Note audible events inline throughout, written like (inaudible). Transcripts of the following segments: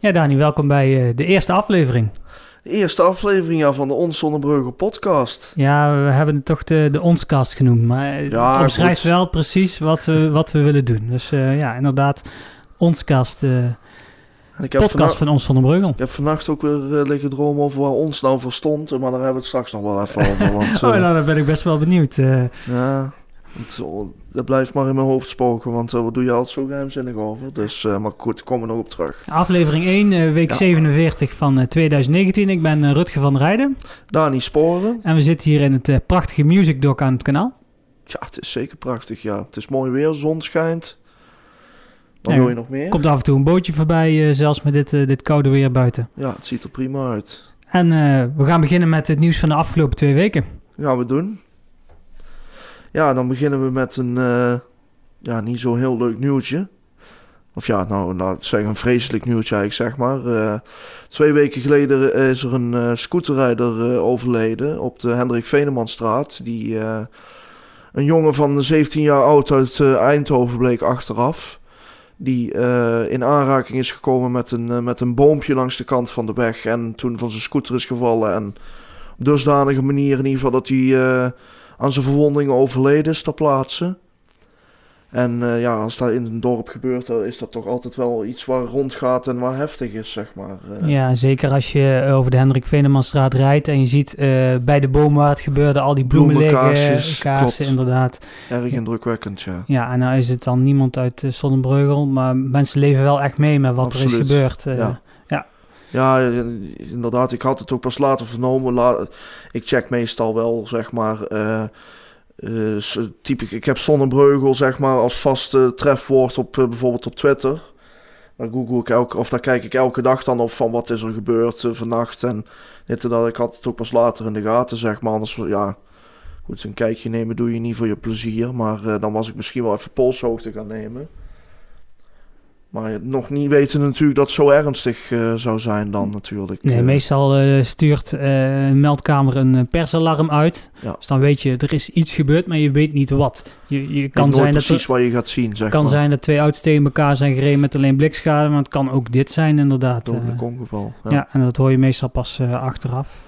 Ja, Dani, welkom bij uh, de eerste aflevering. De eerste aflevering ja, van de Ons Zonnebrugge podcast. Ja, we hebben het toch de, de Onscast genoemd, maar ja, het omschrijft wel precies wat we, wat we willen doen. Dus uh, ja, inderdaad, Onscast, uh, podcast van Ons Zonnebrugge. Ik heb vannacht ook weer liggen dromen over waar ons nou voor stond, maar daar hebben we het straks nog wel even over. (laughs) Want, oh, nou, dan ben ik best wel benieuwd. Ja, dat blijft maar in mijn hoofd spoken, want daar doe je altijd zo geheimzinnig over. Dus, uh, maar goed, komen we nog op terug. Aflevering 1, uh, week 47 van uh, 2019. Ik ben Rutger van Rijden. Dani Sporen. En we zitten hier in het prachtige Music Doc aan het kanaal. Ja, het is zeker prachtig, ja. Het is mooi weer, zon schijnt. Wat wil je nog meer? Komt af en toe een bootje voorbij, zelfs met dit, dit koude weer buiten. Ja, het ziet er prima uit. En we gaan beginnen met het nieuws van de afgelopen twee weken. Gaan we doen. Ja, dan beginnen we met een uh, ja, niet zo heel leuk nieuwtje. Of ja, nou, nou zeg een vreselijk nieuwtje eigenlijk, zeg maar. Uh, twee weken geleden is er een uh, scooterrijder overleden op de Hendrik Venemanstraat. Die een jongen van 17 jaar oud uit Eindhoven bleek achteraf. Die in aanraking is gekomen met een, met een boompje langs de kant van de weg. En toen van zijn scooter is gevallen. En op dusdanige manier in ieder geval dat hij aan zijn verwondingen overleden is ter plaatse. En uh, ja, als dat in een dorp gebeurt, dan is dat toch altijd wel iets waar rondgaat en waar heftig is, zeg maar. Uh. Ja, zeker als je over de Hendrik Venemanstraat rijdt en je ziet uh, bij de boom waar het gebeurde al die bloemen liggen, kaarsen, inderdaad. Erg indrukwekkend, ja. Ja, en nou is het dan niemand uit Sonnenbreugel, maar mensen leven wel echt mee met wat Absoluut. er is gebeurd. Ja. Ja, inderdaad. Ik had het ook pas later vernomen. ik check meestal wel, zeg maar. Uh, ik heb Zonnebreugel, zeg maar, als vaste trefwoord op uh, bijvoorbeeld op Twitter. Daar google ik elke, of daar kijk ik elke dag dan op van wat is er gebeurd vannacht. En dit en dat. Ik had het ook pas later in de gaten, zeg maar. Anders, ja, goed, een kijkje nemen doe je niet voor je plezier. Maar dan was ik misschien wel even polshoogte gaan nemen. Maar nog niet weten natuurlijk dat het zo ernstig uh, zou zijn dan natuurlijk. Nee, uh, meestal uh, stuurt een meldkamer een persalarm uit. Ja. Dus dan weet je, er is iets gebeurd, maar je weet niet wat. Je, je kan zijn precies dat er, wat je gaat zien, zeg kan maar. zijn dat twee auto's tegen elkaar zijn gereden met alleen blikschade, maar het kan ook dit zijn inderdaad. Dodelijk ongeval. Ja. ja. en dat hoor je meestal pas achteraf.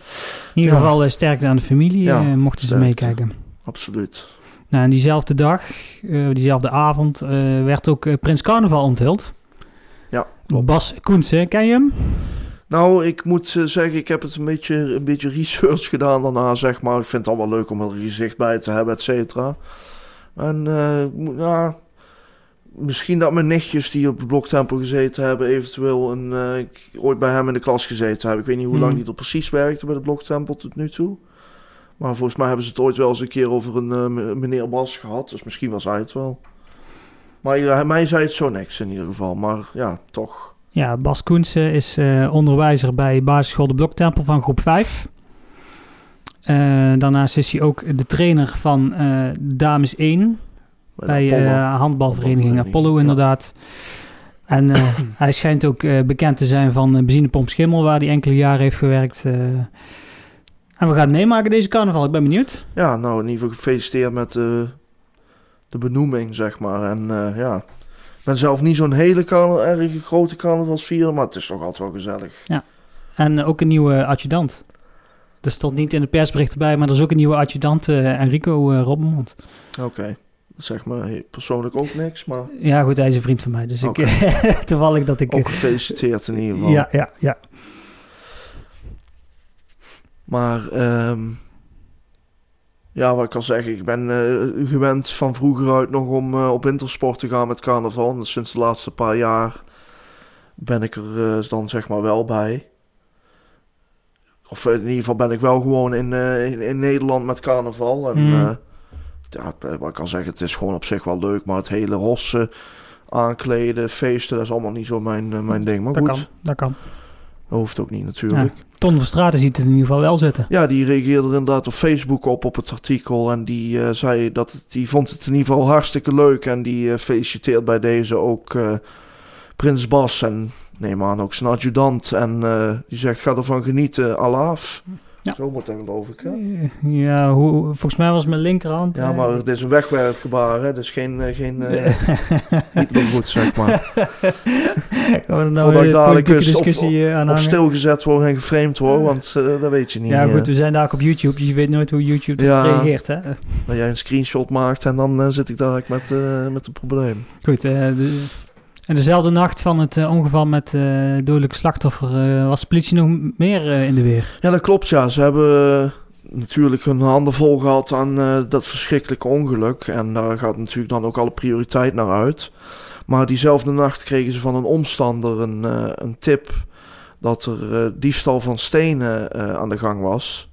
In ieder geval sterkte aan de familie, ja, mochten ze meekijken. Absoluut. Nou, en diezelfde dag, diezelfde avond, werd ook Prins Carnaval onthuld. Ja, klopt. Bas Koensen, ken je hem? Nou, ik moet zeggen, ik heb het een beetje, een beetje research gedaan daarna, zeg maar. Ik vind het allemaal leuk om er een gezicht bij te hebben, et cetera. En uh, nou, misschien dat mijn nichtjes die op de bloktempel gezeten hebben, eventueel een, uh, ooit bij hem in de klas gezeten hebben. Ik weet niet hoe lang die er precies werkte bij de bloktempel tot nu toe. Maar volgens mij hebben ze het ooit wel eens een keer over een meneer Bas gehad. Dus misschien was hij het wel. Maar ja, mij zei het zo niks in ieder geval. Maar ja, toch. Ja, Bas Koensen is uh, onderwijzer bij basisschool De Bloktempel van groep 5. Uh, daarnaast is hij ook de trainer van uh, Dames 1 bij, bij handbalvereniging Apollo, inderdaad. En (coughs) hij schijnt ook bekend te zijn van benzinepomp Schimmel, waar hij enkele jaren heeft gewerkt. En we gaan het meemaken deze carnaval. Ik ben benieuwd. Ja, nou in ieder geval gefeliciteerd met de benoeming, zeg maar. En uh, ja, ik ben zelf niet zo'n hele carnaval, erg grote carnavalsvier, maar het is toch altijd wel gezellig. Ja, en uh, ook een nieuwe adjudant. Er stond niet in de persbericht bij, maar er is ook een nieuwe adjudant, uh, Enrico uh, Robbenmond. Oké. Okay. Zeg maar persoonlijk ook niks, maar... Ja, goed, hij is een vriend van mij, dus okay. ik... (laughs) toevallig dat ik... Ook gefeliciteerd in ieder geval. Ja, ja, ja. Maar... Um, ja, wat ik kan zeggen, ik ben uh, gewend van vroeger uit nog om uh, op wintersport te gaan met carnaval. En sinds de laatste paar jaar ben ik er uh, dan zeg maar wel bij. Of in ieder geval ben ik wel gewoon in, in, in, Nederland met carnaval. En mm. ja, wat ik kan zeggen, het is gewoon op zich wel leuk. Maar het hele rossen, aankleden, feesten, dat is allemaal niet zo mijn, mijn ding. Maar dat goed. kan, dat kan. Dat hoeft ook niet natuurlijk. Ja. Ton van Straten ziet het in ieder geval wel zitten. Ja, die reageerde inderdaad op Facebook op op het artikel. En die uh, zei dat het, die vond het in ieder geval hartstikke leuk. En die uh, feliciteert bij deze ook uh, Prins Bas. En neem aan ook zijn adjudant. En die zegt ga ervan genieten, alaaf. Ja. Zo moet dat geloof ik. Hè? Ja, hoe, volgens mij was mijn linkerhand. Ja, maar het is een wegwerpgebaar, hè? Dus geen, eh, geen eh (laughs) Hitlergoed, zeg maar. Nou Voordat ik dadelijk op- discussie eh, aan Of hangen? stilgezet worden en geframed worden, want dat weet je niet. Ja, goed, we zijn daar ook op YouTube, dus je weet nooit hoe YouTube Ja. reageert. Hè? dat jij een screenshot maakt en dan zit ik daar met, met een probleem. Goed, de, en dezelfde nacht van het eh, ongeval met eh dodelijke slachtoffer eh, was de politie nog meer in de weer. Ja, dat klopt, ja. Ze hebben natuurlijk hun handen vol gehad aan dat verschrikkelijke ongeluk. En daar gaat natuurlijk dan ook alle prioriteit naar uit. Maar diezelfde nacht kregen ze van een omstander een, een tip dat er diefstal van stenen aan de gang was.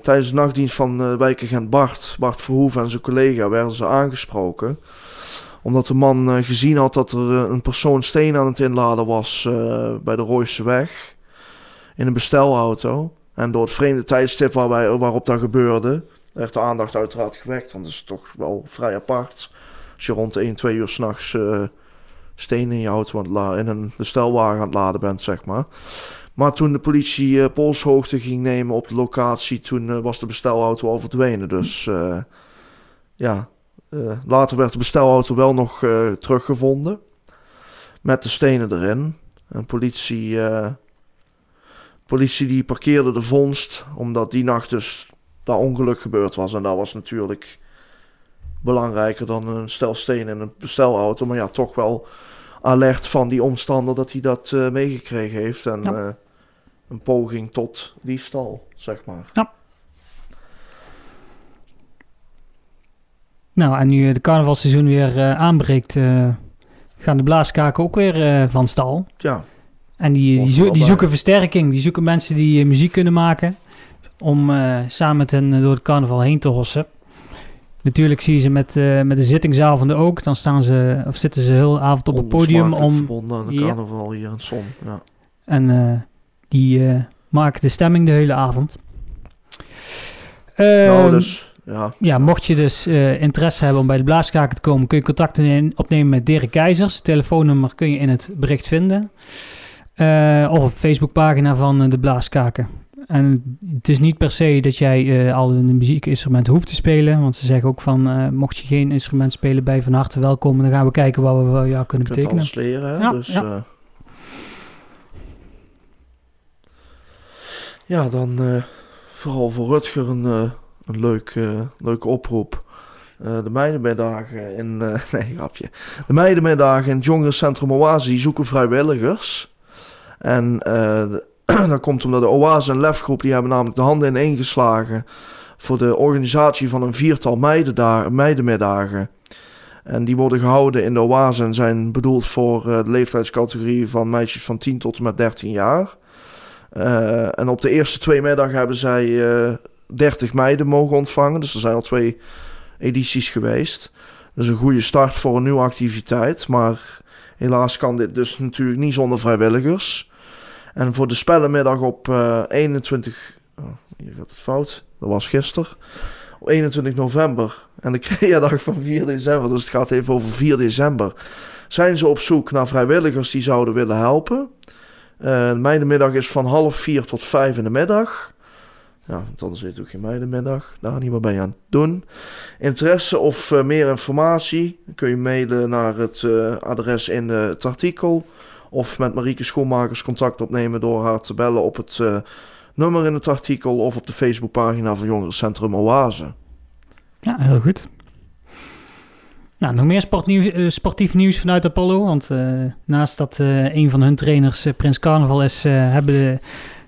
Tijdens de nachtdienst van uh, wijkagent Bart, Bart Verhoeven en zijn collega werden ze aangesproken. Omdat de man eh, gezien had dat er eh, een persoon steen aan het inladen was eh, bij de Rooise weg. In een bestelauto. En door het vreemde tijdstip waarbij, waarop dat gebeurde, werd de aandacht uiteraard gewekt. Want dat is toch wel vrij apart. Als je rond 1, 2 uur s'nachts uh, stenen in je auto het in een bestelwagen aan het laden bent, zeg maar. Maar toen de politie polshoogte ging nemen op de locatie, toen was de bestelauto al verdwenen. Dus ja, later werd de bestelauto wel nog teruggevonden. Met de stenen erin. En politie, politie die parkeerde de vondst, omdat die nacht dus dat ongeluk gebeurd was. En dat was natuurlijk belangrijker dan een stel stenen in een bestelauto. Maar ja, toch wel alert van die omstander dat hij dat uh, meegekregen heeft. En ja. uh, een poging tot diefstal, zeg maar. Ja. Nou, en nu de carnavalseizoen weer uh, aanbreekt, gaan de blaaskaken ook weer van stal. Ja. En die, die, zo die, zoeken versterking. Die zoeken mensen die muziek kunnen maken. Om samen met hen door het carnaval heen te hossen. Natuurlijk zie je ze met, met de zittingsavonden ook. Dan staan ze, of zitten ze heel avond op het podium om. verbonden aan de carnaval hier in Zon. Ja. En die maken de stemming de hele avond. nou, dus, ja. ja, mocht je dus interesse hebben om bij de blaaskaken te komen, kun je contact opnemen met Dirk Keizers. Telefoonnummer kun je in het bericht vinden. of op de Facebookpagina van de blaaskaken. En het is niet per se dat jij uh, al een muziekinstrument hoeft te spelen. Want ze zeggen ook van, uh, mocht je geen instrument spelen, bij van harte welkom. Dan gaan we kijken wat we jou kunnen je betekenen. alles leren, hè? Ja, dus, ja. Uh, ja, dan vooral voor Rutger een, een leuk, leuke oproep. de meidenmiddagen in... (laughs) nee, grapje. De meidenmiddagen in het jongerencentrum Oase zoeken vrijwilligers. En... (clears throat) dat komt omdat de Oase en Lefgroep... die hebben namelijk de handen ineengeslagen... voor de organisatie van een viertal meidenmiddagen. En die worden gehouden in de Oase... en zijn bedoeld voor uh, de leeftijdscategorie van meisjes van 10 tot en met 13 jaar. Uh, en op de eerste twee middagen hebben zij uh, 30 meiden mogen ontvangen. Dus er zijn al twee edities geweest. Dus een goede start voor een nieuwe activiteit. Maar helaas kan dit dus natuurlijk niet zonder vrijwilligers... En voor de spellenmiddag op uh, 21... Oh, hier gaat het fout. Dat was gisteren. Op 21 november. En de (laughs) creadag van 4 december. Dus het gaat even over 4 december. Zijn ze op zoek naar vrijwilligers die zouden willen helpen. Uh, de meidenmiddag is van half 4 tot 5 in de middag. Ja, want anders het ook geen meidenmiddag. Dani, wat ben je aan het doen? Interesse of uh, meer informatie kun je mailen naar het uh, adres in het artikel. Of met Marieke Schoenmakers contact opnemen door haar te bellen op het nummer in het artikel of op de Facebookpagina van Jongerencentrum Oase. Ja, heel goed. Nou, nog meer sportnieuw, uh, sportief nieuws vanuit Apollo. Want naast dat een van hun trainers Prins Carnaval is, hebben de,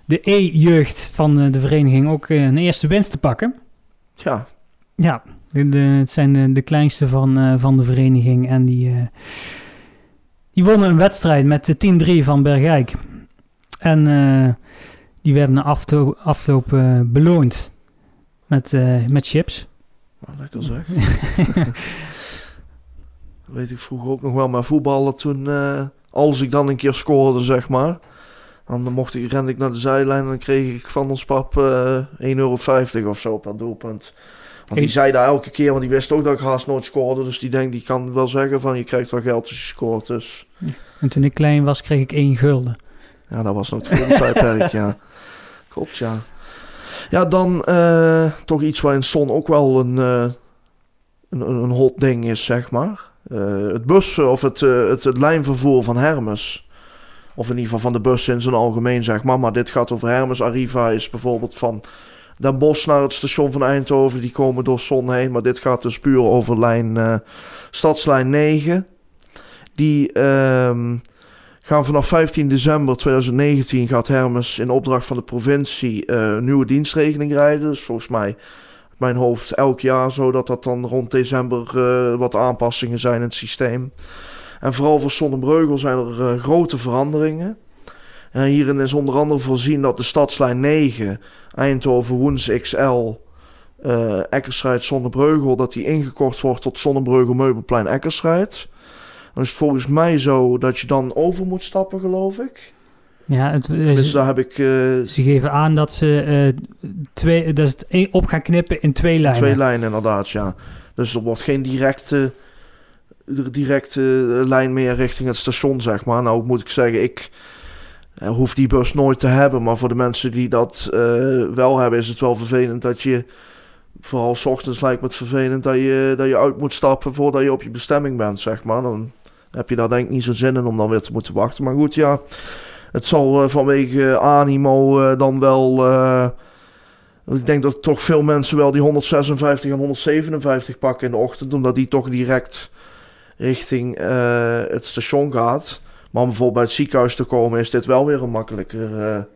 de E-jeugd van de vereniging ook een eerste winst te pakken. Ja. Ja, de, de, het zijn de, de kleinste van, van de vereniging en die... Die wonnen een wedstrijd met de 10-3 van Bergijk. En uh, die werden na afloop, afloop uh, beloond met, uh, met chips. Nou, lekker zeg. (laughs) Weet ik vroeger ook nog wel, maar voetballen toen, als ik dan een keer scoorde, zeg maar. Dan mocht ik, rende ik naar de zijlijn en dan kreeg ik van ons pap 1,50 euro of zo per doelpunt. Want die zei daar elke keer, want die wist ook dat ik haast nooit scoorde. Dus die denkt, die kan wel zeggen van je krijgt wel geld als je scoort. Dus. En toen ik klein was, kreeg ik één gulden. Ja, dat was nog het tijdperk, ja. (laughs) Klopt, ja. Ja, dan eh, toch iets waar in Son ook wel een, uh, een, een hot ding is, zeg maar. Uh, het bus of het, het, het, lijnvervoer van Hermes. Of in ieder geval van de bussen in zijn algemeen, zeg maar. Maar dit gaat over Hermes. Arriva is bijvoorbeeld van Den Bosch naar het station van Eindhoven. Die komen door Son heen. Maar dit gaat dus puur over lijn, stadslijn 9. Die ehm, gaan vanaf 15 december 2019 gaat Hermes in opdracht van de provincie uh, een nieuwe dienstregeling rijden. Dus volgens mij mijn hoofd elk jaar, zodat dat dan rond december uh, wat aanpassingen zijn in het systeem. En vooral voor Sonnenbreugel zijn er uh, grote veranderingen. En hierin is onder andere voorzien dat de stadslijn 9 Eindhoven Woens XL uh, Eckersrijd Zonnebreugel, dat die ingekort wordt tot Zonnebreugel Meubelplein Eckersrijd. Dan is het volgens mij zo dat je dan over moet stappen, geloof ik. Ja, het, dus daar heb ik... Uh, ze geven aan dat ze uh, twee, dat het op gaan knippen in twee lijnen. Twee lijnen, inderdaad, ja. Dus er wordt geen directe, directe lijn meer richting het station, zeg maar. Nou moet ik zeggen, ik uh, hoef die bus nooit te hebben. Maar voor de mensen die dat wel hebben, is het wel vervelend dat je... Vooral s ochtends lijkt me het vervelend dat je, dat je uit moet stappen voordat je op je bestemming bent, zeg maar. Dan heb je daar denk ik niet zo zin in om dan weer te moeten wachten. Maar goed, ja, het zal vanwege animo dan wel... Ik denk dat toch veel mensen wel die 156 en 157 pakken in de ochtend. Omdat die toch direct richting het station gaat. Maar om bijvoorbeeld bij het ziekenhuis te komen is dit wel weer een makkelijker,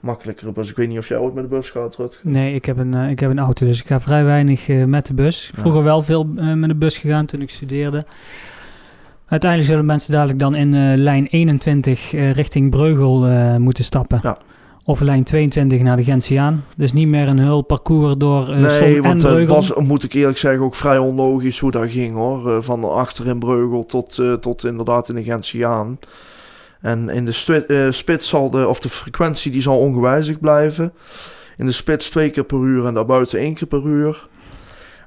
makkelijkere bus. Ik weet niet of jij ooit met de bus gaat, Rutger. Nee, ik heb een, ik heb een auto, dus ik ga vrij weinig met de bus. Vroeger wel veel met de bus gegaan toen ik studeerde. Uiteindelijk zullen mensen dadelijk dan in lijn 21 uh, richting Breugel moeten stappen. Ja. Of lijn 22 naar de Gentiaan. Dus niet meer een heel parcours door uh, nee, Son want en Breugel. was, moet ik eerlijk zeggen, ook vrij onlogisch hoe dat ging hoor. van achter in Breugel tot, tot inderdaad in de Gentiaan. En in de spits zal de, of de frequentie die zal ongewijzigd blijven. In de spits twee keer per uur en daarbuiten één keer per uur.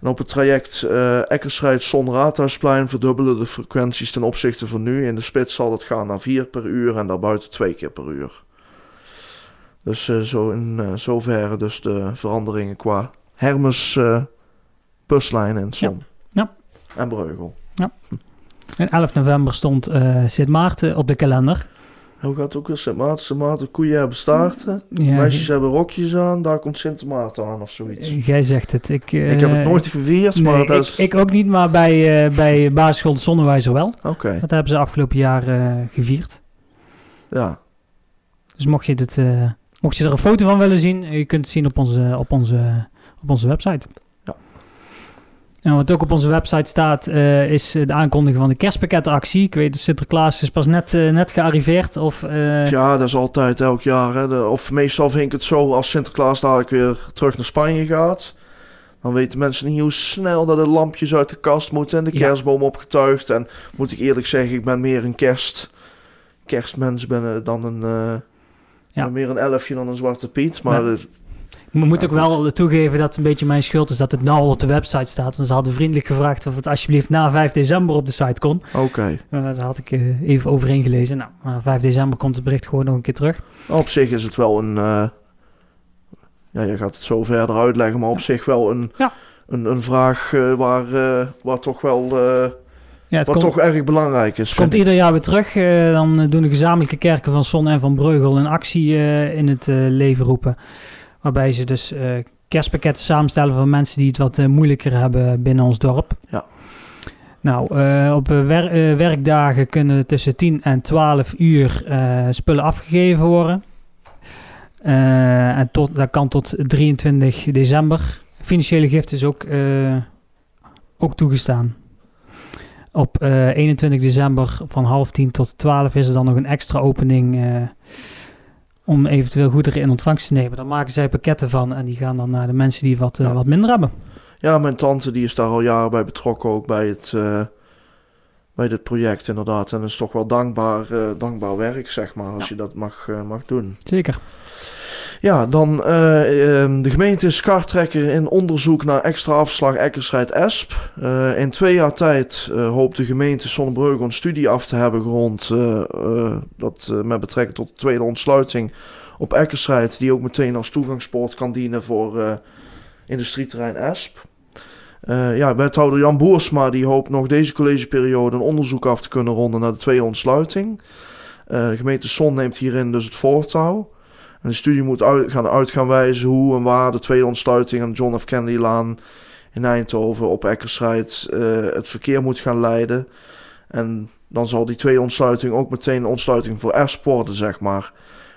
En op het traject uh, Eckersrijd Zon Raadhuisplein verdubbelen de frequenties ten opzichte van nu. In de spits zal het gaan naar 4 per uur en daarbuiten 2 keer per uur. Dus uh, zo in uh, zoverre dus de veranderingen qua Hermes buslijn en Zon. Ja. ja. En Breugel. Ja. En 11 november stond Sint Maarten op de kalender. Hoe gaat het ook weer Sint Maarten? Sint Maarten, koeien hebben staarten. Ja, meisjes hebben rokjes aan. Daar komt Sint Maarten aan of zoiets. Jij zegt het. Ik, uh, ik heb het nooit gevierd, nee, maar dat ik, ik, ook niet, maar bij, uh, bij basisschool Zonnewijzer wel. Oké. Okay. Dat hebben ze afgelopen jaar uh, gevierd. Ja. Dus mocht je, dit, mocht je er een foto van willen zien, je kunt het zien op onze, op onze, op onze website. En wat ook op onze website staat, uh, is de aankondiging van de kerstpakketactie. Ik weet, Sinterklaas is pas net, uh, net gearriveerd. Of, uh... Ja, dat is altijd elk jaar. Hè. De, of meestal vind ik het zo, als Sinterklaas dadelijk weer terug naar Spanje gaat... dan weten mensen niet hoe snel dat de lampjes uit de kast moeten... en de kerstboom opgetuigd. En moet ik eerlijk zeggen, ik ben meer een kerst... kerstmens ben, dan een... ja. meer een elfje dan een zwarte piet. Maar... Ja ik moet ook wel toegeven dat het een beetje mijn schuld is dat het nou op de website staat. Want ze hadden vriendelijk gevraagd of het alsjeblieft na 5 december op de site kon. Oké. Okay. Uh, daar had ik uh, even overheen gelezen. Nou, maar 5 december komt het bericht gewoon nog een keer terug. Op zich is het wel een... Uh, ja, je gaat het zo verder uitleggen, maar op zich wel een, ja. een, een vraag waar, waar toch wel... Ja, het wat komt, toch erg belangrijk is. Het komt ieder jaar weer terug. dan doen de gezamenlijke kerken van Son en van Breugel een actie in het leven roepen. Waarbij ze dus kerstpakketten samenstellen voor mensen die het wat moeilijker hebben binnen ons dorp. Ja. Nou, op wer werkdagen kunnen tussen 10 en 12 uur spullen afgegeven worden. en tot, dat kan tot 23 december. Financiële gift is ook, ook toegestaan. Op 21 december van half 10 tot 12 is er dan nog een extra opening om eventueel goederen in ontvangst te nemen. Dan maken zij pakketten van en die gaan dan naar de mensen die wat, ja. wat minder hebben. Ja, mijn tante die is daar al jaren bij betrokken, ook bij het, uh, bij dit project inderdaad. En dat is toch wel dankbaar, uh, dankbaar werk, zeg maar, als ja. je dat mag, mag doen. Zeker. Ja, dan uh, de gemeente is kartrekker in onderzoek naar extra afslag Eckersrijd-Esp. Uh, in twee jaar tijd uh, hoopt de gemeente Zonnebreugel een studie af te hebben gerond. dat met betrekking tot de tweede ontsluiting op Eckersrijd, die ook meteen als toegangspoort kan dienen voor industrieterrein Esp. Uh, ja, wethouder Jan Boersma die hoopt nog deze collegeperiode een onderzoek af te kunnen ronden naar de tweede ontsluiting. De gemeente Son neemt hierin dus het voortouw. En de studie moet uit, gaan uit gaan wijzen hoe en waar de tweede ontsluiting aan John F. Kennedy Laan in Eindhoven op Eckersrijd uh, het verkeer moet gaan leiden. En dan zal die tweede ontsluiting ook meteen een ontsluiting voor Esp worden, zeg maar.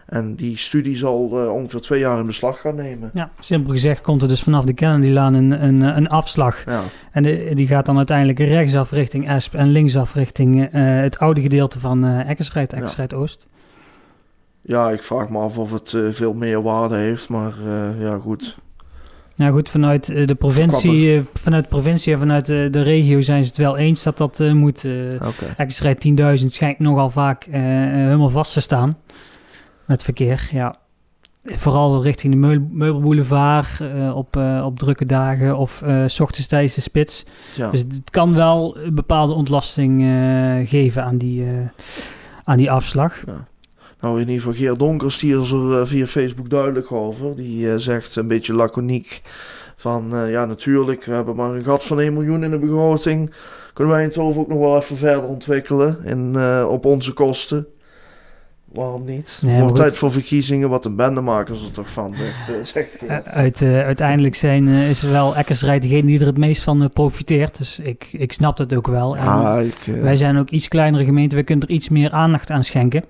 En die studie zal uh, ongeveer twee jaar in beslag gaan nemen. Ja, simpel gezegd komt er dus vanaf de Kennedy-laan een, een, een afslag. Ja. En de, die gaat dan uiteindelijk rechtsaf richting Esp en linksaf richting uh, het oude gedeelte van uh, Eckersrijd. Oost. Ja, ik vraag me af of het veel meer waarde heeft, maar ja, goed. Ja, goed, vanuit de provincie, vanuit de provincie en vanuit de, de, regio zijn ze het wel eens dat dat moet. Okay. Eckersrijd 10.000 schijnt nogal vaak helemaal vast te staan met verkeer, ja. Vooral richting de meubel, meubelboulevard uh, op, uh, op drukke dagen of uh, s ochtends tijdens de spits. Ja. Dus het kan wel een bepaalde ontlasting geven aan die, aan die afslag. Ja. Nou, in ieder geval Geert Donkers, die is er via Facebook duidelijk over. Die zegt een beetje laconiek van, ja natuurlijk, we hebben maar een gat van 1 miljoen in de begroting. Kunnen wij het ook nog wel even verder ontwikkelen in, op onze kosten. Waarom niet? Nee, Wordt tijd voor verkiezingen, wat een bende maken ze er toch van, zegt, (laughs) zegt Geert. Uit, uh, uiteindelijk zijn, uh, is wel Eckersrijd degene die er het meest van profiteert. Dus ik, ik snap dat ook wel. Ja, ik, wij zijn ook iets kleinere gemeente, wij kunnen er iets meer aandacht aan schenken.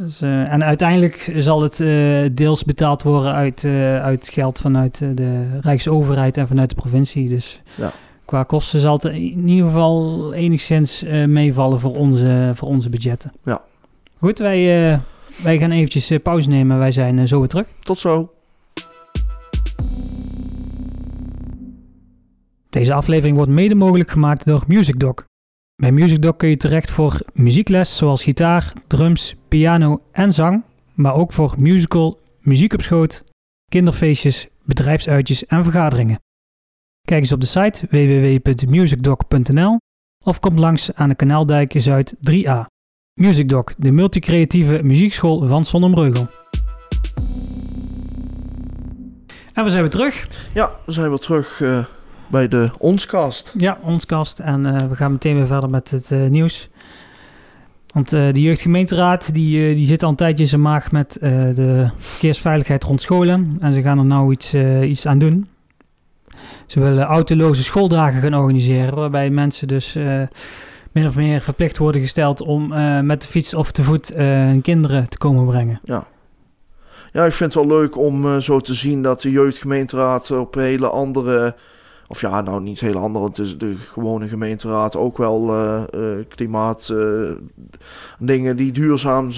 Dus, en uiteindelijk zal het deels betaald worden uit, uit geld vanuit de Rijksoverheid en vanuit de provincie. Dus ja. qua kosten zal het in ieder geval enigszins meevallen voor onze, voor onze budgetten. Ja. Goed, wij, wij gaan eventjes pauze nemen. Wij zijn zo weer terug. Tot zo. Deze aflevering wordt mede mogelijk gemaakt door MusicDoc. Bij MusicDoc kun je terecht voor muziekles zoals gitaar, drums, piano en zang, maar ook voor musical, muziek op schoot, kinderfeestjes, bedrijfsuitjes en vergaderingen. Kijk eens op de site www.musicdoc.nl of kom langs aan de Kanaaldijken Zuid 3A. MusicDoc, de multicreatieve muziekschool van Sonnenbreugel. En we zijn weer terug. Ja, we zijn weer terug uh, bij de Onskast. Ja, Onskast. En uh, we gaan meteen weer verder met het uh, nieuws. Want de jeugdgemeenteraad die, die zit al een tijdje in zijn maag met de verkeersveiligheid rond scholen. En ze gaan er nou iets, iets aan doen. Ze willen autoloze schooldagen gaan organiseren, waarbij mensen dus min of meer verplicht worden gesteld om met de fiets of te voet hun kinderen te komen brengen. Ja. Ja, ik vind het wel leuk om uh, zo te zien dat de jeugdgemeenteraad op hele andere, of ja, nou niet hele andere, het is de gewone gemeenteraad ook wel klimaat dingen die duurzaam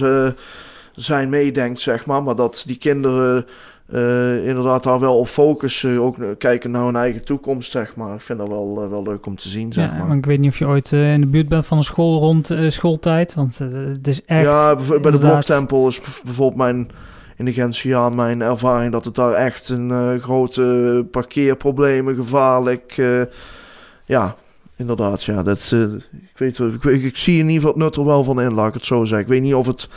zijn meedenkt, zeg maar. Maar dat die kinderen uh, inderdaad daar wel op focussen. Ook kijken naar hun eigen toekomst, zeg maar. Ik vind dat wel, uh, wel leuk om te zien, zeg ja, maar. Ik weet niet of je ooit in de buurt bent van een school rond schooltijd. Want het is echt... Ja, bij inderdaad... de Bloktempel is bijvoorbeeld mijn... In de Gentiaan mijn ervaring dat het daar echt een grote parkeerproblemen, gevaarlijk... ja, inderdaad, ja. Dat, ik, weet, ik, ik, zie in ieder geval het nut er wel van in, laat ik het zo zeggen. Ik weet niet of het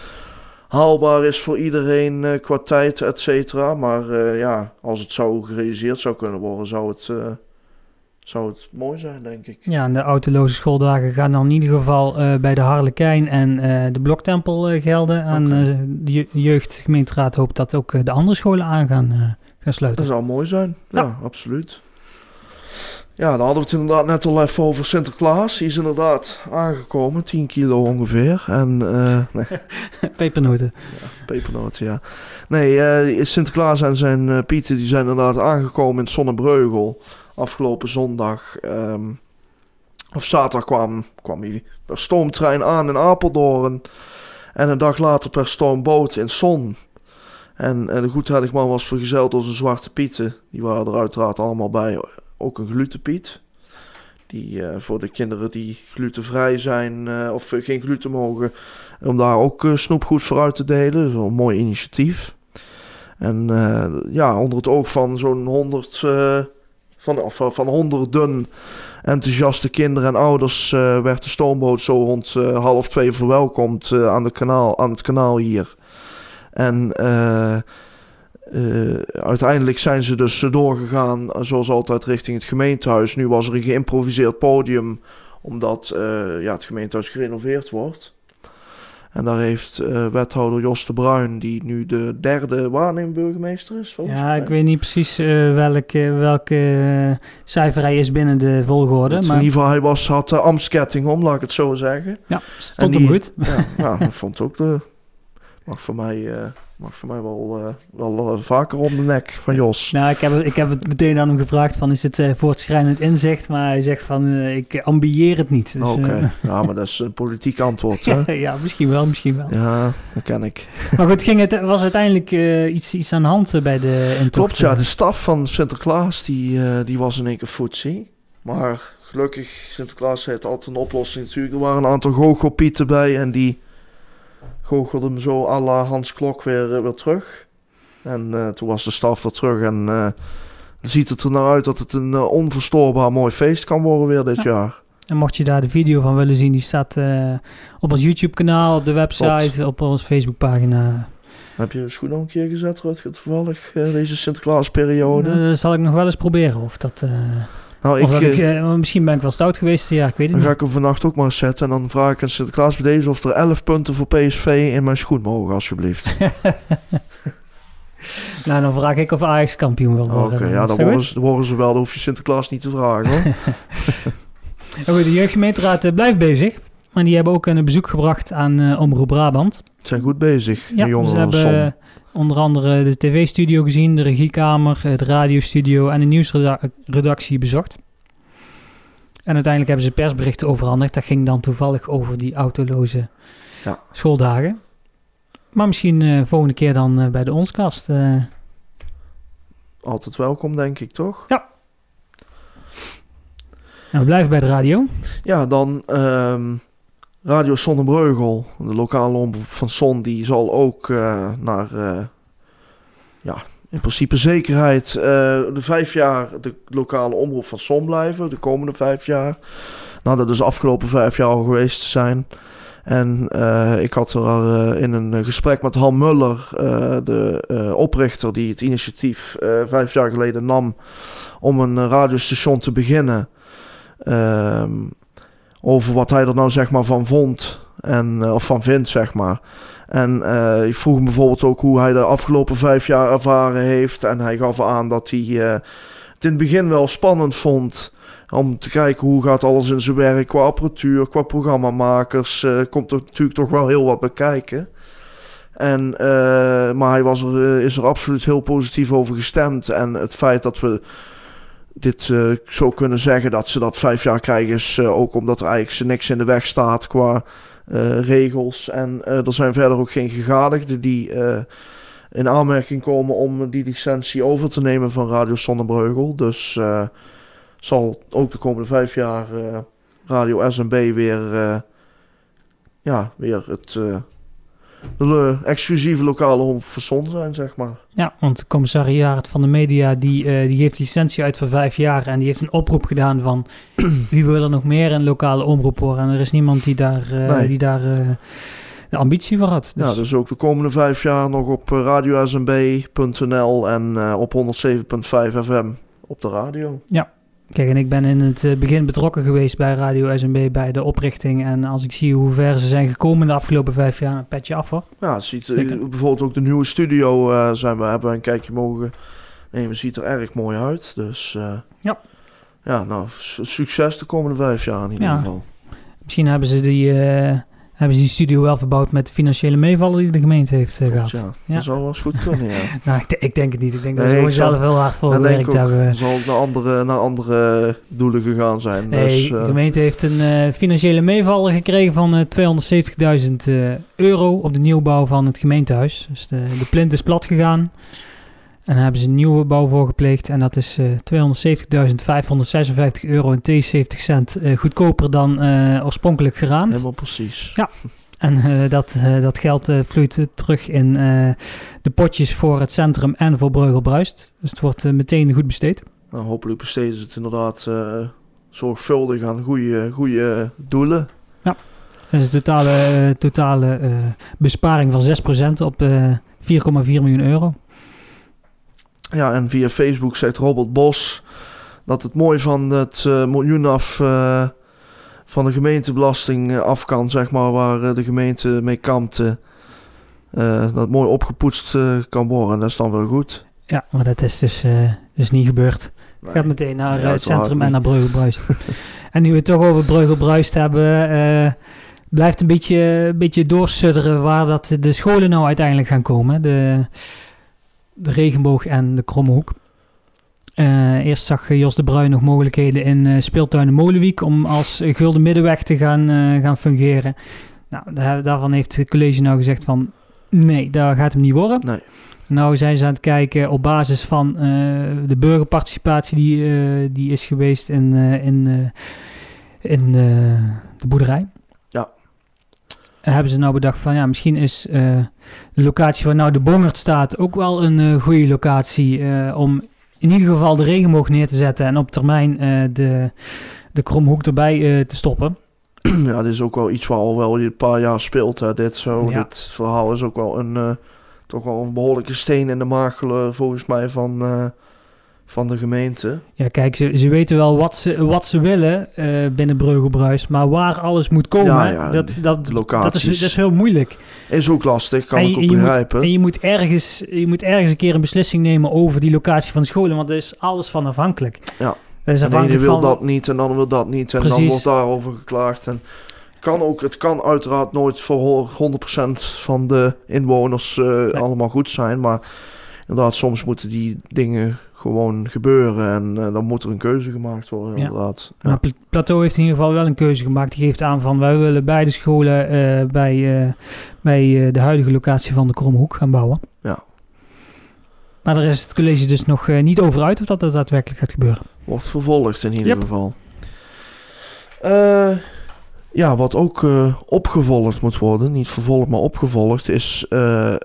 haalbaar is voor iedereen uh, qua tijd, et cetera. Maar ja, als het zou gerealiseerd zou kunnen worden, zou het, zou het mooi zijn, denk ik. Ja, en de autoloze schooldagen gaan dan in ieder geval bij de Harlekijn en de Bloktempel gelden. En de jeugdgemeenteraad hoopt dat ook de andere scholen aan gaan, gaan sluiten. Dat zou mooi zijn, ja, Ja. absoluut. Ja, dan hadden we het inderdaad net al even over Sinterklaas. Die is inderdaad aangekomen, 10 kilo ongeveer. En eh nee, (laughs) Pepernoten. pepernoten, ja. Nee, eh, Sinterklaas en zijn eh, Pieten die zijn inderdaad aangekomen in Sonnebreugel. Afgelopen zondag. ehm, of zaterdag kwam, kwam hij per stoomtrein aan in Apeldoorn. En een dag later per stoomboot in Son. En, en de goedheiligman was vergezeld door zijn zwarte pieten. Die waren er uiteraard allemaal bij. Ook een glutenpiet. Die eh, voor de kinderen die glutenvrij zijn eh, of geen gluten mogen. Om daar ook eh, snoepgoed voor uit te delen. Dat een mooi initiatief. En ja, onder het oog van zo'n honderd, eh, van, van- van honderden enthousiaste kinderen en ouders eh, werd de stoomboot zo rond eh, half twee verwelkomd eh, aan, kanaal, aan het kanaal hier. En uiteindelijk zijn ze dus doorgegaan, zoals altijd, richting het gemeentehuis. Nu was er een geïmproviseerd podium, omdat ja, het gemeentehuis gerenoveerd wordt. En daar heeft uh, wethouder Jos de Bruin, die nu de derde waarnemburgemeester is. Ja, mij. ik weet niet precies uh, welke, welke cijfer hij is binnen de volgorde. Maar... In ieder geval, hij was, had de ambtsketting om, laat ik het zo zeggen. Ja, stond hem goed. Ja, (laughs) ja, ik vond ook de... Mag voor mij... Mag voor mij wel, uh, wel uh, vaker om de nek van Jos. Nou, ik heb, ik heb het meteen aan hem gevraagd van is het uh, voortschrijdend inzicht? Maar hij zegt van ik ambieer het niet. Dus, Oké, okay. ja, maar dat is een politiek antwoord. (laughs) Hè? ja, misschien wel, misschien wel. Ja, dat ken ik. maar goed, ging het, was uiteindelijk iets, iets aan de hand bij de intocht? Klopt, ja. De staf van Sinterklaas die, die was in één keer footsie. Maar gelukkig, Sinterklaas heeft altijd een oplossing natuurlijk. Er waren een aantal goochelpieten bij en die goochelde hem zo à la Hans Klok weer, weer terug. En uh, toen was de staf weer terug en uh, ziet het er nou uit dat het een onverstoorbaar mooi feest kan worden weer dit ja. jaar. En mocht je daar de video van willen zien, die staat op ons YouTube kanaal, op de website, Klopt. op onze Facebookpagina. Heb je een schoen nog een keer gezet, Rutger, toevallig, deze Sinterklaasperiode? dat zal ik nog wel eens proberen of dat... Nou, ik, ik uh, misschien ben ik wel stout geweest, ja, ik weet het dan niet. ga ik hem vannacht ook maar zetten. En dan vraag ik aan Sinterklaas bij deze of er 11 punten voor PSV in mijn schoen mogen, alsjeblieft. (laughs) nou, dan vraag ik of Ajax kampioen wil worden. Oké, ja, dan worden ze, worden ze, wel. Dan hoef je Sinterklaas niet te vragen, hoor. (laughs) goed, de jeugdgemeenteraad blijft bezig. Maar die hebben ook een bezoek gebracht aan uh, Omroep Brabant. Ze zijn goed bezig, ja, de jongeren ze hebben onder andere de tv-studio gezien, de regiekamer, de radiostudio en de nieuwsredactie bezocht. En uiteindelijk hebben ze persberichten overhandigd. Dat ging dan toevallig over die autoloze ja. schooldagen. Maar misschien uh, volgende keer dan uh, bij de Onskast. Uh. Altijd welkom, denk ik, toch? Ja. En we blijven bij de radio. Ja, dan um, Radio Sonnenbreugel, de lokale omroep van Son, die zal ook uh, naar, uh, ja, in principe zekerheid uh, de vijf jaar de lokale omroep van Son blijven, de komende vijf jaar. Nou, dat is de afgelopen vijf jaar al geweest te zijn. En ik had er in een gesprek met Han Muller, de oprichter die het initiatief vijf jaar geleden nam om een radiostation te beginnen. Ehm, over wat hij er nou zeg maar van vond. En, uh, of van vindt, zeg maar. En uh, ik vroeg hem bijvoorbeeld ook hoe hij de afgelopen vijf jaar ervaren heeft. En hij gaf aan dat hij uh, het in het begin wel spannend vond. Om te kijken hoe gaat alles in zijn werk qua apparatuur, qua programmamakers. komt er natuurlijk toch wel heel wat bij kijken. En, maar hij was er, is er absoluut heel positief over gestemd. En het feit dat we dit uh, zo kunnen zeggen dat ze dat vijf jaar krijgen, is uh, ook omdat er eigenlijk niks in de weg staat qua uh, regels. En er zijn verder ook geen gegadigden die in aanmerking komen om die licentie over te nemen van Radio Sonnenbreugel. Dus zal ook de komende vijf jaar Radio SMB weer, ja, weer het de exclusieve lokale omroep van zijn, zeg maar. Ja, want de commissariaat van de media die, uh, die geeft licentie uit voor vijf jaar en die heeft een oproep gedaan van (clears throat) wie wil er nog meer een lokale omroep worden. En er is niemand die daar, uh, nee. die daar uh, de ambitie voor had. Dus. Ja, dus ook de komende vijf jaar nog op radiosmb.nl en op 107.5 FM op de radio. Ja, Kijk, en ik ben in het eh, begin betrokken geweest bij Radio SMB bij de oprichting. En als ik zie hoe ver ze zijn gekomen in de afgelopen vijf jaar, een petje af hoor. Ja, het ziet, bijvoorbeeld ook de nieuwe studio uh, zijn we, hebben we een kijkje mogen nemen. Ziet er erg mooi uit. Dus uh, ja. ja, nou, succes de komende vijf jaar in ieder ja. geval. Misschien hebben ze die hebben ze die studio wel verbouwd met de financiële meevallen die de gemeente heeft uh, gehad. Ja, ja, dat zou wel eens goed kunnen, ja. (laughs) nou, ik, ik, denk het niet. Ik denk dat ze gewoon zelf heel hard voor gewerkt hebben. zal naar andere, naar andere doelen gegaan zijn. Nee, dus, uh, de gemeente heeft een uh, financiële meevallen gekregen van 270.000 euro op de nieuwbouw van het gemeentehuis. Dus de, de plint is plat gegaan. En daar hebben ze een nieuwe bouw voor gepleegd. En dat is uh, 270.556 euro en 72 cent uh, goedkoper dan uh, oorspronkelijk geraamd. Helemaal precies. Ja. En dat, dat geld vloeit terug in de potjes voor het centrum en voor Breugel-Bruist. Dus het wordt meteen goed besteed. Nou, hopelijk besteden ze het inderdaad zorgvuldig aan goede, goede doelen. Ja, dat is een totale, totale besparing van 6% op miljoen euro. Ja, en via Facebook zegt Robert Bos dat het mooi van het uh, miljoen af uh, van de gemeentebelasting af kan, zeg maar, waar de gemeente mee kampt. dat mooi opgepoetst kan worden. Dat is dan wel goed. Ja, maar dat is dus, dus niet gebeurd. Nee. Gaat meteen naar het centrum en naar Brugge (laughs) en nu we het toch over Brugge hebben, blijft een beetje, een beetje doorsudderen waar dat de scholen nou uiteindelijk gaan komen. De, de regenboog en de kromme hoek. Uh, eerst zag Jos de Bruin nog mogelijkheden in uh, speeltuin Molenwiek om als gulden middenweg te gaan, uh, gaan fungeren. Nou, daar, daarvan heeft het college nou gezegd van nee, daar gaat hem niet worden. Nee. Nou zijn ze aan het kijken op basis van de burgerparticipatie die, die is geweest in, in, in de boerderij hebben ze nou bedacht van ja, misschien is uh, de locatie waar nou de Bongert staat ook wel een uh, goede locatie uh, om in ieder geval de regenboog neer te zetten en op termijn de, de kromhoek erbij te stoppen. (clears throat) Ja, dit is ook wel iets waar al wel een paar jaar speelt. Hè. Dit, zo, ja. dit verhaal is ook wel een, toch wel een behoorlijke steen in de maag volgens mij van van de gemeente. Ja, kijk, ze, ze weten wel wat ze, wat ze willen uh, binnen Breugelbruis, maar waar alles moet komen, ja, ja, dat, dat, dat, is, dat is heel moeilijk. Is ook lastig, kan en, ik ook en begrijpen. Moet, en je moet, ergens, je moet ergens een keer een beslissing nemen over die locatie van de scholen, want er is alles van afhankelijk. Ja, dat is afhankelijk de wil dat niet en dan wil dat niet en Precies. dan wordt daarover geklaagd. En kan ook, het kan uiteraard nooit voor 100% van de inwoners uh, allemaal goed zijn, maar inderdaad, soms moeten die dingen gewoon gebeuren. En uh, dan moet er een keuze gemaakt worden, ja. inderdaad. Ja. Maar Plateau heeft in ieder geval wel een keuze gemaakt. Die geeft aan van wij willen beide scholen uh, bij, uh, bij de huidige locatie van de Kromhoek gaan bouwen. Ja. Maar daar is het college dus nog niet over uit of dat er daadwerkelijk gaat gebeuren. Wordt vervolgd in ieder yep. geval. Ja, wat ook uh, opgevolgd moet worden, niet vervolgd, maar opgevolgd, is uh,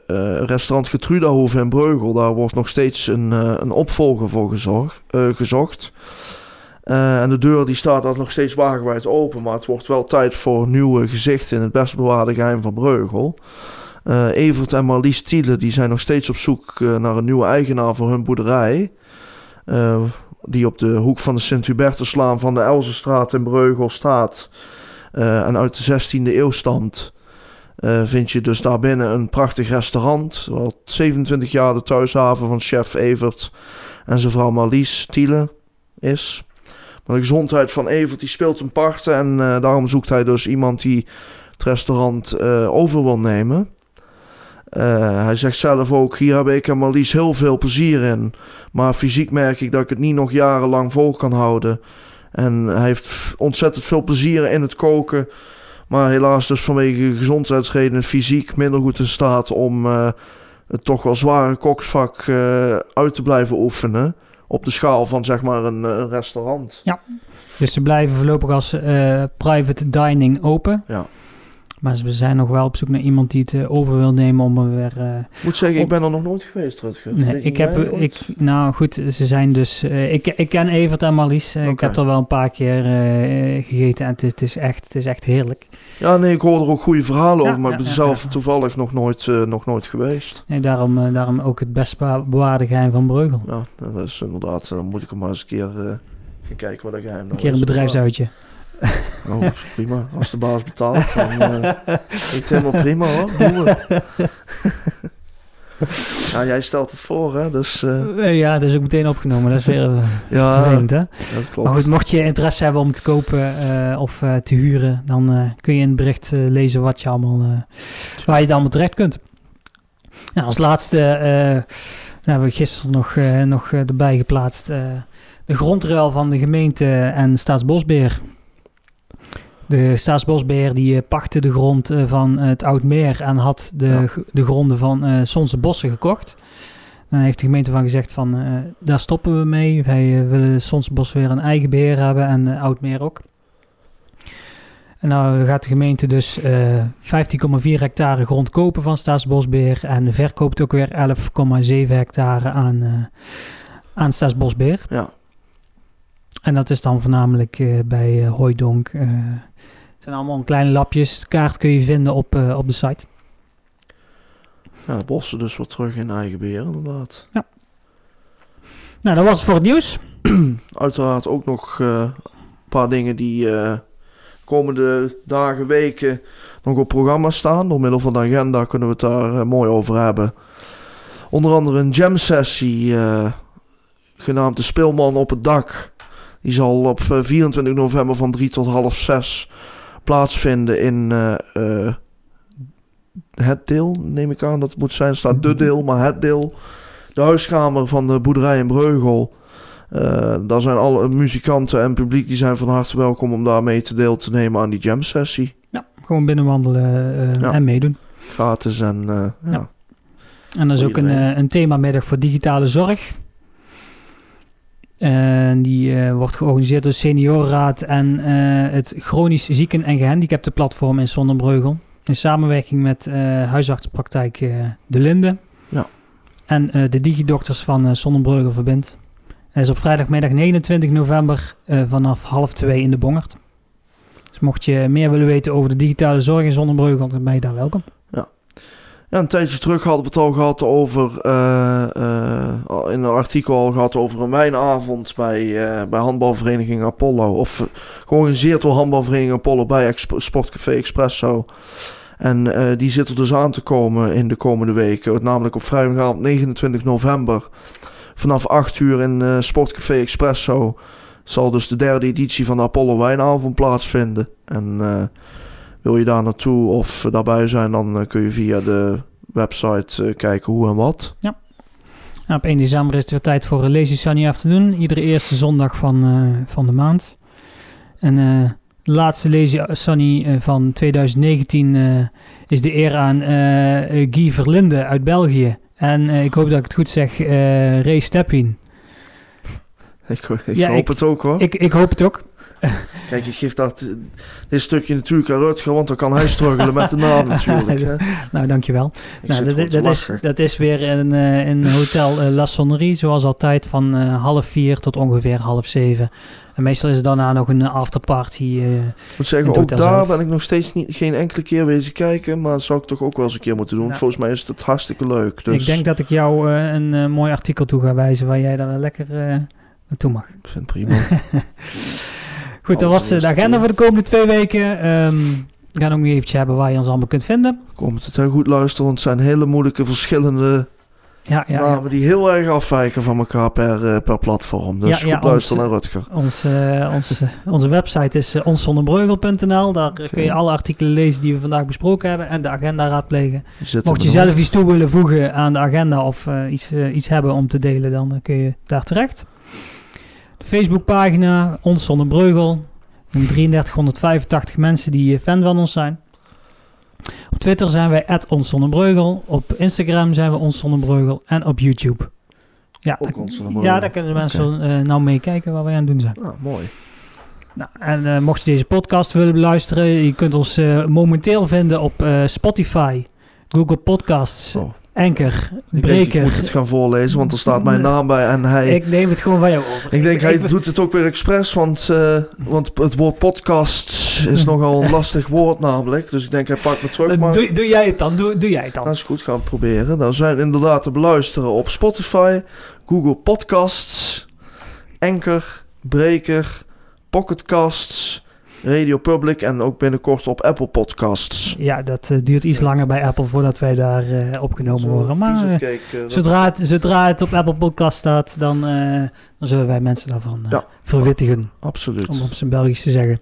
restaurant Getrudahoven in Breugel. Daar wordt nog steeds een, een opvolger voor gezocht. en de deur die staat daar nog steeds wagenwijd open, maar het wordt wel tijd voor nieuwe gezichten in het best bewaarde geheim van Breugel. Evert en Marlies Thiele die zijn nog steeds op zoek naar een nieuwe eigenaar voor hun boerderij. die op de hoek van de Sint-Hubertuslaan van de Elzenstraat in Breugel staat. Uh, en uit de 16e eeuw stamt, uh, vind je dus daarbinnen een prachtig restaurant. Wat 27 jaar de thuishaven van chef Evert en zijn vrouw Marlies Thiele is. Maar de gezondheid van Evert die speelt een part en uh, daarom zoekt hij dus iemand die het restaurant over wil nemen. hij zegt zelf ook: Hier heb ik en Marlies heel veel plezier in. Maar fysiek merk ik dat ik het niet nog jarenlang vol kan houden. En hij heeft ontzettend veel plezier in het koken. Maar helaas dus vanwege gezondheidsredenen fysiek minder goed in staat om uh, het toch wel zware koksvak uh, uit te blijven oefenen. Op de schaal van zeg maar een, een restaurant. Ja, dus ze blijven voorlopig als uh, private dining open. Ja. Maar we zijn nog wel op zoek naar iemand die het uh, over wil nemen om er weer... Uh, moet zeggen, ik ben er nog nooit geweest, Rutger. Nee, ik heb... Ik, nou goed, ze zijn dus... Uh, ik, ik ken Evert en Marlies. Okay. Ik heb er wel een paar keer gegeten en het, het, is echt, het is echt heerlijk. Ja, nee, ik hoor er ook goede verhalen ja, over, maar ja, ik ben ja, zelf toevallig nog nooit, nog nooit geweest. Nee, daarom, daarom ook het best bewaarde geheim van Breugel. Ja, dat is inderdaad... Dan moet ik er maar eens een keer gaan kijken wat ik geheim Een keer een bedrijfsuitje. Oh, prima. Als de baas betaalt, dan (laughs) uh, ik helemaal prima hoor. nou, (laughs) jij stelt het voor, hè? Dus, uh... Ja, dat is ook meteen opgenomen. Dat is weer uh, ja, vervelend, hè? Dat klopt. Maar goed, mocht je interesse hebben om te kopen of te huren, dan kun je in het bericht lezen wat je allemaal, waar je het allemaal terecht kunt. Nou, als laatste hebben we gisteren nog, nog erbij geplaatst de grondruil van de gemeente en Staatsbosbeheer. De Staatsbosbeheer die eh, pakte de grond eh, van het Oudmeer en had de, de gronden van uh, Sonse Bossen gekocht. Dan heeft de gemeente van gezegd van daar stoppen we mee. Wij willen Sonse Bos weer een eigen beheer hebben en Oudmeer ook. En nou gaat de gemeente dus 15,4 hectare grond kopen van Staatsbosbeheer en verkoopt ook weer 11,7 hectare aan, aan Staatsbosbeheer. Ja. En dat is dan voornamelijk uh, bij uh, Hooidonk. Uh, het zijn allemaal kleine lapjes. De kaart kun je vinden op, op de site. Ja, de bossen dus weer terug in eigen beheer, inderdaad. Nou, dat was het voor het nieuws. (clears throat) Uiteraard ook nog eh, een paar dingen die eh, komende dagen, weken nog op programma staan. Door middel van de agenda kunnen we het daar eh, mooi over hebben. Onder andere een jam sessie eh, genaamd De Speelman op het Dak. Die zal op eh, 24 november van 3 tot half 6 plaatsvinden in eh, eh, het deel, neem ik aan dat het moet zijn. Er staat de deel, maar het deel. De huiskamer van de boerderij in Breugel. Eh, daar zijn alle muzikanten en publiek die zijn van harte welkom om daar mee te deel te nemen aan die jam sessie. Ja, gewoon binnenwandelen eh, Ja. en meedoen. Gratis en eh, ja. Ja. En dat is ook een, eh, een themamiddag voor digitale zorg. En die eh, wordt georganiseerd door de Seniorenraad en eh, het Chronisch Zieken- en Gehandicapten Platform in Zonnebreugel. In samenwerking met eh huisartsenpraktijk eh, De Linde. Ja. En de digidokters van Zonnebreugel verbindt. Hij is op vrijdagmiddag 29 november vanaf half twee in de Bongert. Dus mocht je meer willen weten over de digitale zorg in Zonnebreugel, dan ben je daar welkom. Ja, een tijdje terug hadden we het al gehad over, eh, eh, in een artikel al gehad over een wijnavond bij, eh, bij handbalvereniging Apollo. Of georganiseerd door handbalvereniging Apollo bij Sportcafé Expresso. En die zit er dus aan te komen in de komende weken. Namelijk op vrijdagavond 29 november. Vanaf 8 uur in Sportcafé Expresso zal dus de derde editie van de Apollo Wijnavond plaatsvinden. En wil je daar naartoe of daarbij zijn, dan eh, kun je via de website eh, kijken hoe en wat. Nou, op 1 december is het weer tijd voor uh, Lazy Sunny af te doen. Iedere eerste zondag van, eh, van de maand. En eh, de laatste Lazy Sunny eh, van 2019 eh, is de eer aan eh, eh, Guy Verlinde uit België. En eh, ik hoop dat ik het goed zeg, eh Ray Steppin. (laughs) Ik, ik Ja, hoop ik- het ook hoor. Ik, ik hoop het ook. (laughs) Kijk, ik geef dat, eh, dit stukje natuurlijk aan Rutger, want dan kan hij struggelen met de naam (laughs) natuurlijk. Hè. Nou, dankjewel. Nou, dat, is, dat is weer in, eh in Hotel eh, La Sonnerie, zoals altijd, van half vier tot ongeveer half zeven. En meestal is er daarna nog een afterparty. Ik moet zeggen, ook daar zelf. ben ik nog steeds niet, geen enkele keer wezen kijken, maar zou ik toch ook wel eens een keer moeten doen. Nou. Volgens mij is het hartstikke leuk. Dus Ik denk dat ik jou een mooi artikel toe ga wijzen waar jij daar lekker naartoe mag. ik vind het prima. (laughs) Goed, dat was de agenda voor de komende twee weken. Ehm, we gaan ook nog eventjes hebben waar je ons allemaal kunt vinden. Komt het heel goed luisteren, want het zijn hele moeilijke verschillende Ja, ja, ja. namen die heel erg afwijken van elkaar per, eh, per platform. Dus goed luisteren naar Rutger. Ons, eh, ons, onze website is uh, onszonderbreugel.nl. Daar kun je alle artikelen lezen die we vandaag besproken hebben en de agenda raadplegen. Mocht je zelf hoofd. iets toe willen voegen aan de agenda of iets, iets hebben om te delen, dan kun je daar terecht. De Facebookpagina Ons Zonder Breugel. En 3385 mensen die eh, fan van ons zijn. Op Twitter zijn wij Ons Zonder Breugel. Op Instagram zijn we Ons. En op YouTube. Ja, Ook ja, daar kunnen de mensen eh, nou meekijken wat wij aan het doen zijn. Ah, mooi. Nou, en eh, mocht je deze podcast willen beluisteren, je kunt ons momenteel vinden op Spotify, Google Podcasts, Oh. Ik denk, ik Breker. moet het gaan voorlezen, want er staat mijn naam bij en hij... Ik neem het gewoon van jou over. Ik denk, hij ik- doet het ook weer expres, want, eh, want het woord podcast is nogal een (laughs) lastig woord namelijk. Dus ik denk, hij pakt me terug, maar... doe, doe jij het dan? Doe, doe jij het dan? Dat is goed, gaan we proberen. Dan zijn we inderdaad te beluisteren op Spotify, Google Podcasts, Anchor, Breaker, Pocketcasts, Radio Public en ook binnenkort op Apple Podcasts. Ja, dat eh, duurt iets langer bij Apple voordat wij daar eh, opgenomen Zo, worden. Maar eh, cake, zodra, het, zodra het op Apple Podcast staat, dan, dan zullen wij mensen daarvan Ja. verwittigen. Absoluut. om op zijn Belgisch te zeggen.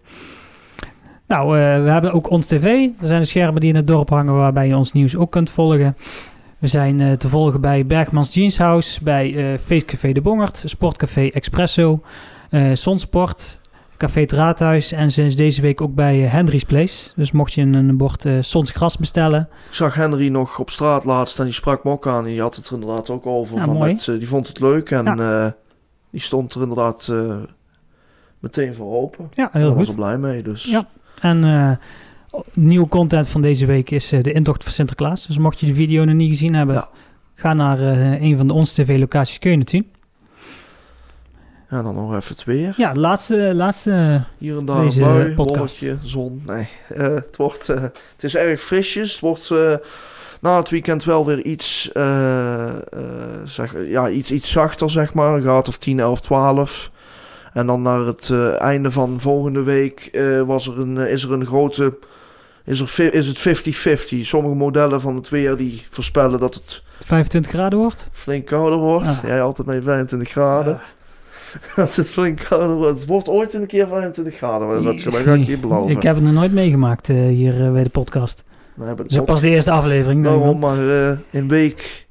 Nou, we hebben ook ons tv. Er zijn de schermen die in het dorp hangen waarbij je ons nieuws ook kunt volgen. We zijn te volgen bij Bergmans Jeans House, bij Feestcafé De Bongert, Sportcafé Expresso, Sonsport, Café het Raadhuis en sinds deze week ook bij eh, Henry's Place. Dus mocht je een, bord eh Sons gras bestellen, Ik zag Henry nog op straat laatst en die sprak me ook aan. Die had het er inderdaad ook over. Ja, van mooi. het, eh, die vond het leuk en eh, die stond er inderdaad eh, meteen voor open. ja, heel Daar was goed. er blij mee. Dus Ja. En eh, nieuwe content van deze week is eh, de intocht van Sinterklaas. Dus mocht je de video nog niet gezien hebben, Ja. ga naar eh, een van de Ons TV locaties, kun je het zien. Ja, dan nog even het weer. Ja, de laatste, laatste Hier en daar een bui, wolkje, zon. Nee, eh, het, wordt, eh, het is erg frisjes. Het wordt eh, na het weekend wel weer iets, zeg, ja, iets, iets zachter, zeg maar. Een graad of 10, 11, 12. En dan naar het einde van volgende week was er een, is er een grote... Is, er, is het 50-50. Sommige modellen van het weer die voorspellen dat het 25 graden wordt? flink kouder wordt. Ah. Jij altijd met 25 graden. (laughs) dat het flink kouder wordt. Het wordt ooit een keer 25 graden. Dat, dat ga ik je beloven. Ik heb het nog nooit meegemaakt eh, hier eh, bij de podcast. Nee, Dus pas de eerste aflevering. Waarom wel. maar eh, in week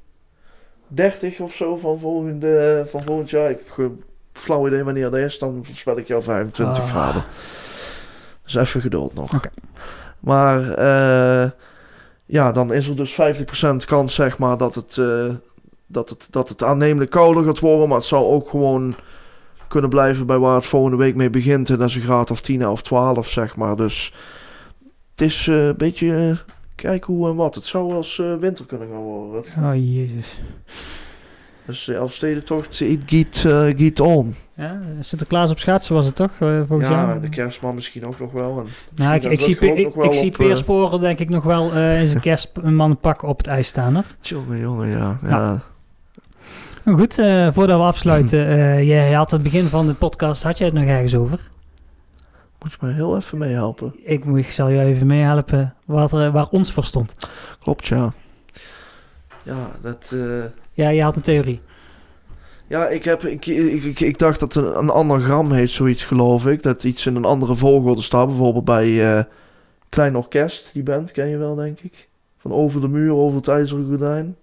30 of zo van, volgende, van volgend jaar. Ik heb geen flauw idee wanneer dat is. Dan voorspel ik jou 25 Ah. graden. Dus even geduld nog. Maar ja, dan is er dus 50% kans zeg maar dat het, dat, het, dat het aannemelijk kouder gaat worden. Maar het zou ook gewoon kunnen blijven bij waar het volgende week mee begint. En dat is een graad of 10 of 12 zeg maar. Dus het is eh, een beetje eh, kijken hoe en wat. Het zou wel eens eh, winter kunnen gaan worden. Oh, jezus. Dus de Elfstedentocht, it get, eh, get on. Ja, Sinterklaas op schaatsen was het toch, volgens Ja, jou? de kerstman misschien ook nog wel. En Nou, ik, zie, ik, ik zie Peersporen denk ik nog wel in zijn (laughs) kerstman pak op het ijs staan. Hoor. Jongen, jongen, ja. ja. Ja. Nou goed, eh, voordat we afsluiten. eh, jij had het begin van de podcast, had jij het nog ergens over? Moet je mij heel even meehelpen. Ik, moet, ik zal jou even meehelpen wat er, waar ons voor stond. Klopt, ja. Ja, dat... eh, Ja, je had een theorie. Ja, ik, heb, ik, ik, ik, ik dacht dat een, een anagram heet zoiets, geloof ik. Dat iets in een andere volgorde staat. Bijvoorbeeld bij Klein Orkest, die band, ken je wel, denk ik. Van Over de Muur, Over het IJzeren Gordijn.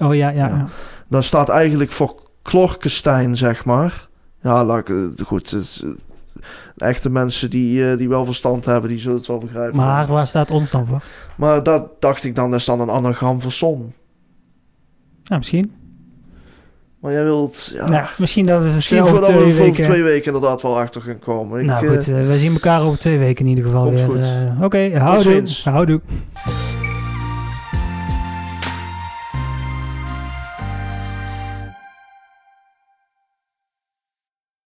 Oh ja, ja. Ja. ja. Dat staat eigenlijk voor Klorkestein, zeg maar. Ja, laat ik, eh, goed. het eh, echte mensen die, eh, die wel verstand hebben, die zullen het wel begrijpen. Maar waar staat ons dan voor? Maar dat dacht ik dan, dat is dan een anagram voor zon. Nou, misschien. Maar jij wilt... Ja, Nou, misschien dat we het misschien over we twee weken... twee weken inderdaad wel achter gaan komen. Nou goed, we zien elkaar over twee weken in ieder geval weer. Eh, Oké, houdoe. ziens. Houdoe.